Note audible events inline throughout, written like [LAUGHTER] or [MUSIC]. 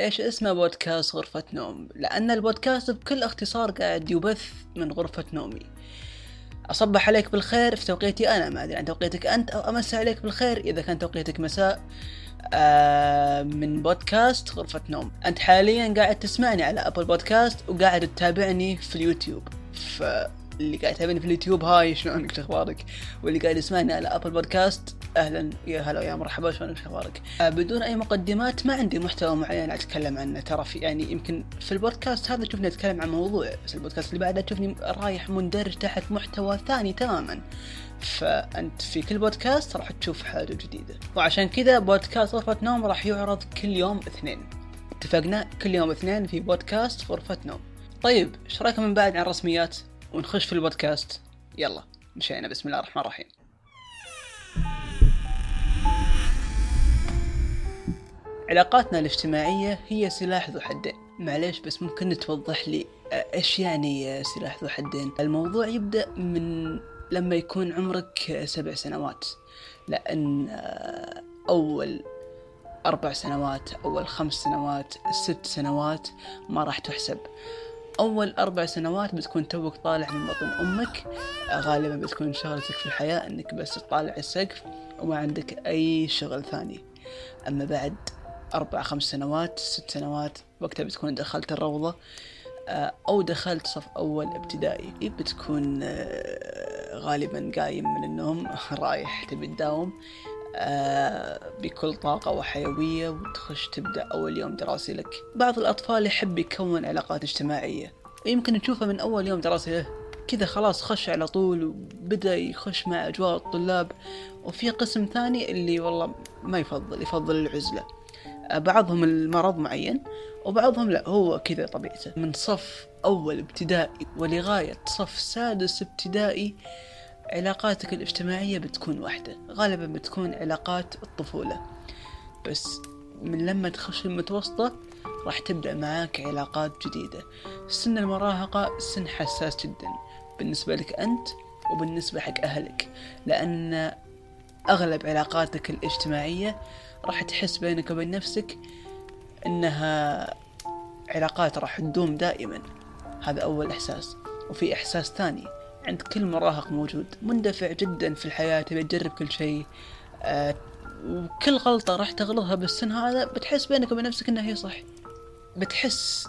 ليش اسمه بودكاست غرفة نوم لأن البودكاست بكل اختصار قاعد يبث من غرفة نومي. أصبح عليك بالخير في توقيتي أنا ما أدري عن توقيتك أنت أو أمسي عليك بالخير إذا كان توقيتك مساء. آه من بودكاست غرفة نوم أنت حاليا قاعد تسمعني على أبل بودكاست وقاعد تتابعني في اليوتيوب. فاللي قاعد يتابعني في اليوتيوب hi شلونك شو أخبارك؟ واللي قاعد يسمعني على أبل بودكاست أهلا يا هلا يا مرحبا شلونك شو أخبارك؟ آه بدون أي مقدمات ما عندي محتوى معين أتكلم عنه ترى في يعني يمكن في البودكاست هذا تشوفني أتكلم عن موضوع بس البودكاست اللي بعده تشوفني رايح مندرج تحت محتوى ثاني تماما. فأنت في كل بودكاست راح تشوف حاجة جديدة. وعشان كذا بودكاست غرفة نوم راح يعرض كل يوم اثنين. اتفقنا؟ كل يوم اثنين في بودكاست غرفة نوم. طيب إيش رأيكم من بعد عن الرسميات ونخش في البودكاست. يلا مشينا. بسم الله الرحمن الرحيم. علاقاتنا الاجتماعية هي سلاح ذو حدين. معليش بس ممكن توضح لي إيش يعني سلاح ذو حدين؟ الموضوع يبدأ من لما يكون عمرك سبع سنوات. لأن أول أربع سنوات أول خمس سنوات ست سنوات ما راح تحسب. أول أربع سنوات بتكون توك طالع من بطن أمك. غالبا بتكون شغلتك في الحياة أنك بس تطالع السقف وما عندك أي شغل ثاني. أما بعد أربع خمس سنوات ست سنوات وقتها بتكون دخلت الروضة. آه، أو دخلت صف أول ابتدائي. بتكون آه، غالبا قايم من النوم [LAUGHS] رايح تبي تداوم. بكل طاقة وحيوية وتخش تبدأ أول يوم دراسي لك. بعض الأطفال يحب يكون علاقات اجتماعية ويمكن تشوفه من أول يوم دراسي له. كذا خلاص خش على طول وبدأ يخش مع أجواء الطلاب. وفي قسم ثاني اللي والله ما يفضل يفضل العزلة. بعضهم المرض معين وبعضهم لا هو كذا طبيعته. من صف أول ابتدائي ولغاية صف سادس ابتدائي علاقاتك الاجتماعية بتكون واحدة غالبا بتكون علاقات الطفولة. بس من لما تخش المتوسطة راح تبدأ معاك علاقات جديدة. سن المراهقة سن حساس جدا بالنسبة لك أنت وبالنسبة حق أهلك. لأن أغلب علاقاتك الاجتماعية راح تحس بينك وبين نفسك إنها علاقات راح تدوم دائما. هذا أول إحساس. وفي إحساس ثاني. عند كل مراهق موجود مندفع جدا في الحياة تبي تجرب كل شيء. آه وكل غلطة راح تغلطها بالسن هذا بتحس بينك وبين نفسك إنها هي صح. بتحس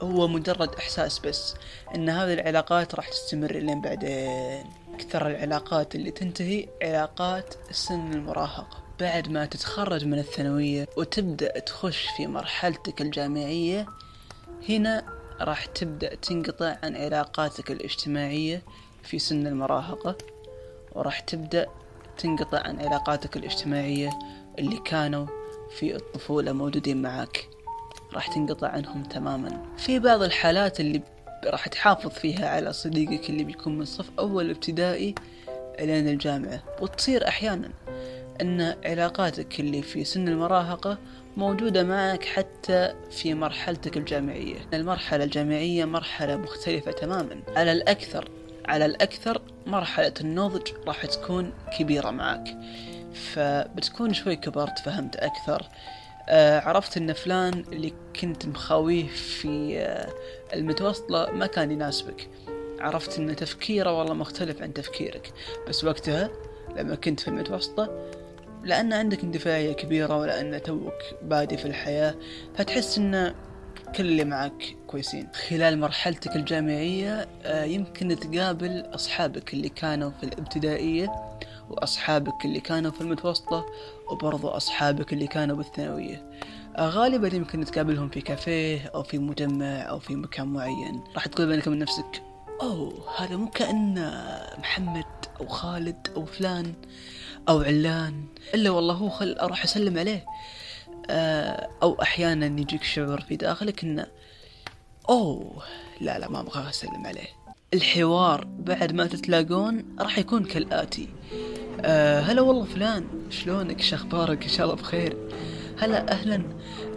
هو مجرد إحساس بس إن هذه العلاقات راح تستمر لين بعدين. أكثر العلاقات اللي تنتهي علاقات سن المراهقة بعد ما تتخرج من الثانوية وتبدأ تخش في مرحلتك الجامعية هنا راح تبدأ تنقطع عن علاقاتك الاجتماعية. في سن المراهقة وراح تبدأ تنقطع عن علاقاتك الاجتماعية اللي كانوا في الطفولة موجودين معك راح تنقطع عنهم تماما. في بعض الحالات اللي راح تحافظ فيها على صديقك اللي بيكون من صف أول ابتدائي إلين الجامعة. وتصير أحيانا أن علاقاتك اللي في سن المراهقة موجودة معك حتى في مرحلتك الجامعية. المرحلة الجامعية مرحلة مختلفة تماما. على الأكثر على الأكثر مرحلة النضج راح تكون كبيرة معك. فبتكون شوي كبرت فهمت أكثر. آه عرفت إن فلان اللي كنت مخاويه في آه المتوسطة ما كان يناسبك. عرفت إن تفكيره والله مختلف عن تفكيرك. بس وقتها لما كنت في المتوسطة لأن عندك اندفاعية كبيرة ولأن توك بادي في الحياة فتحس أن كل اللي معك كويسين. خلال مرحلتك الجامعية آه، يمكن تقابل أصحابك اللي كانوا في الابتدائية وأصحابك اللي كانوا في المتوسطة وبرضو أصحابك اللي كانوا بالثانوية. آه، غالبا يمكن تقابلهم في كافيه أو في مجمع أو في مكان معين. راح تقول بينك وبين نفسك أوه هذا مو كأن محمد أو خالد أو فلان أو علان. إلا والله هو خل أروح أسلم عليه. أو أحيانا يجيك شعور في داخلك إنه أوه لا لا ما أبغى أسلم عليه. الحوار بعد ما تتلاقون راح يكون كالآتي. أه هلا والله فلان شلونك؟ إيش أخبارك إن شاء الله بخير. هلا أهلا.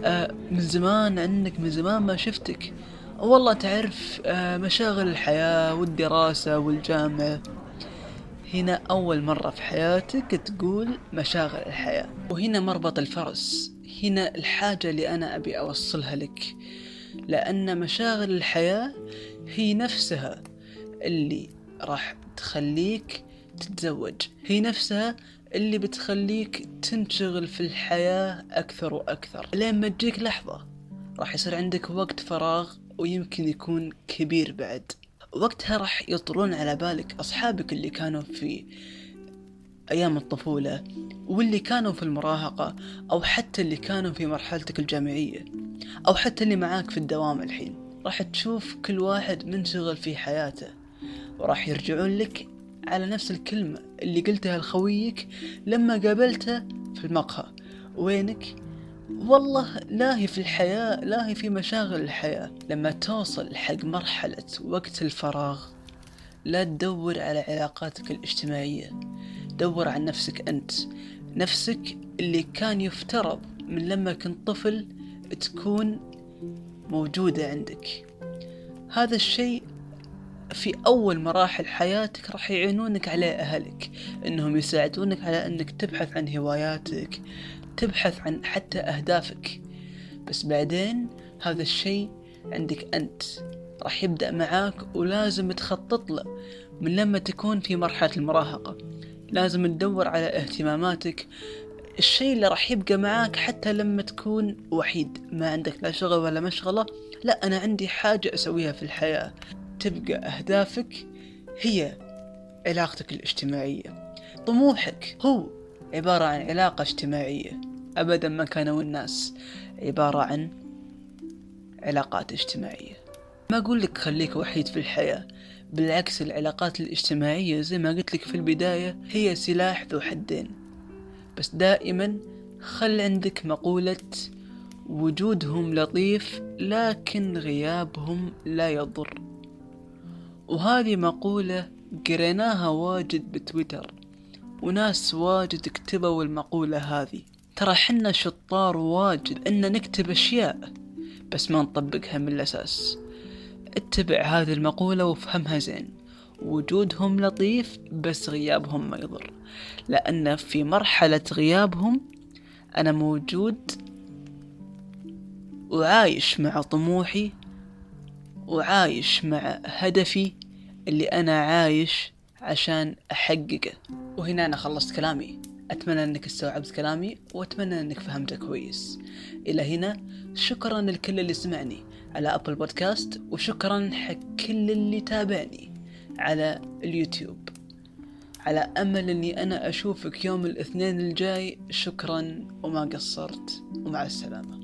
أه من زمان عنك من زمان ما شفتك. والله تعرف أه مشاغل الحياة والدراسة والجامعة. هنا أول مرة في حياتك تقول مشاغل الحياة وهنا مربط الفرس. هنا الحاجة اللي أنا أبي أوصلها لك. لأن مشاغل الحياة هي نفسها اللي راح تخليك تتزوج. هي نفسها اللي بتخليك تنشغل في الحياة أكثر وأكثر. لين ما تجيك لحظة راح يصير عندك وقت فراغ ويمكن يكون كبير بعد. وقتها راح يطرون على بالك أصحابك اللي كانوا في أيام الطفولة واللي كانوا في المراهقة أو حتى اللي كانوا في مرحلتك الجامعية أو حتى اللي معاك في الدوام الحين. راح تشوف كل واحد منشغل في حياته وراح يرجعون لك على نفس الكلمة اللي قلتها لخويك لما قابلته في المقهى. وينك؟ والله لا هي في الحياة لا هي في مشاغل الحياة. لما توصل حق مرحلة وقت الفراغ لا تدور على علاقاتك الاجتماعية. دور عن نفسك أنت. نفسك اللي كان يفترض من لما كنت طفل تكون موجودة عندك. هذا الشيء في أول مراحل حياتك راح يعينونك عليه أهلك إنهم يساعدونك على إنك تبحث عن هواياتك تبحث عن حتى أهدافك. بس بعدين هذا الشيء عندك أنت. راح يبدأ معاك ولازم تخطط له من لما تكون في مرحلة المراهقة. لازم تدور على اهتماماتك. الشيء اللي راح يبقى معاك حتى لما تكون وحيد ما عندك لا شغل ولا مشغلة. لا أنا عندي حاجة أسويها في الحياة. تبقى أهدافك هي علاقتك الاجتماعية. طموحك هو عبارة عن علاقة اجتماعية. أبدا ما كانوا الناس عبارة عن علاقات اجتماعية. ما أقول لك خليك وحيد في الحياة. بالعكس العلاقات الاجتماعية زي ما قلت لك في البداية هي سلاح ذو حدين. بس دائما خل عندك مقولة وجودهم لطيف لكن غيابهم لا يضر وهذه مقولة قريناها واجد بتويتر وناس واجد كتبوا المقولة هذه. ترى حنا شطار واجد إن نكتب أشياء بس ما نطبقها من الأساس. اتبع هذه المقولة وافهمها زين. وجودهم لطيف بس غيابهم ما يضر. لأن في مرحلة غيابهم أنا موجود وعايش مع طموحي وعايش مع هدفي اللي أنا عايش عشان أحققه. وهنا أنا خلصت كلامي. أتمنى أنك استوعبت كلامي وأتمنى أنك فهمته كويس. إلى هنا شكرا لكل اللي سمعني على أبل بودكاست وشكرا حق كل اللي تابعني على اليوتيوب. على أمل أني أنا أشوفك يوم الاثنين الجاي شكرا وما قصرت ومع السلامة.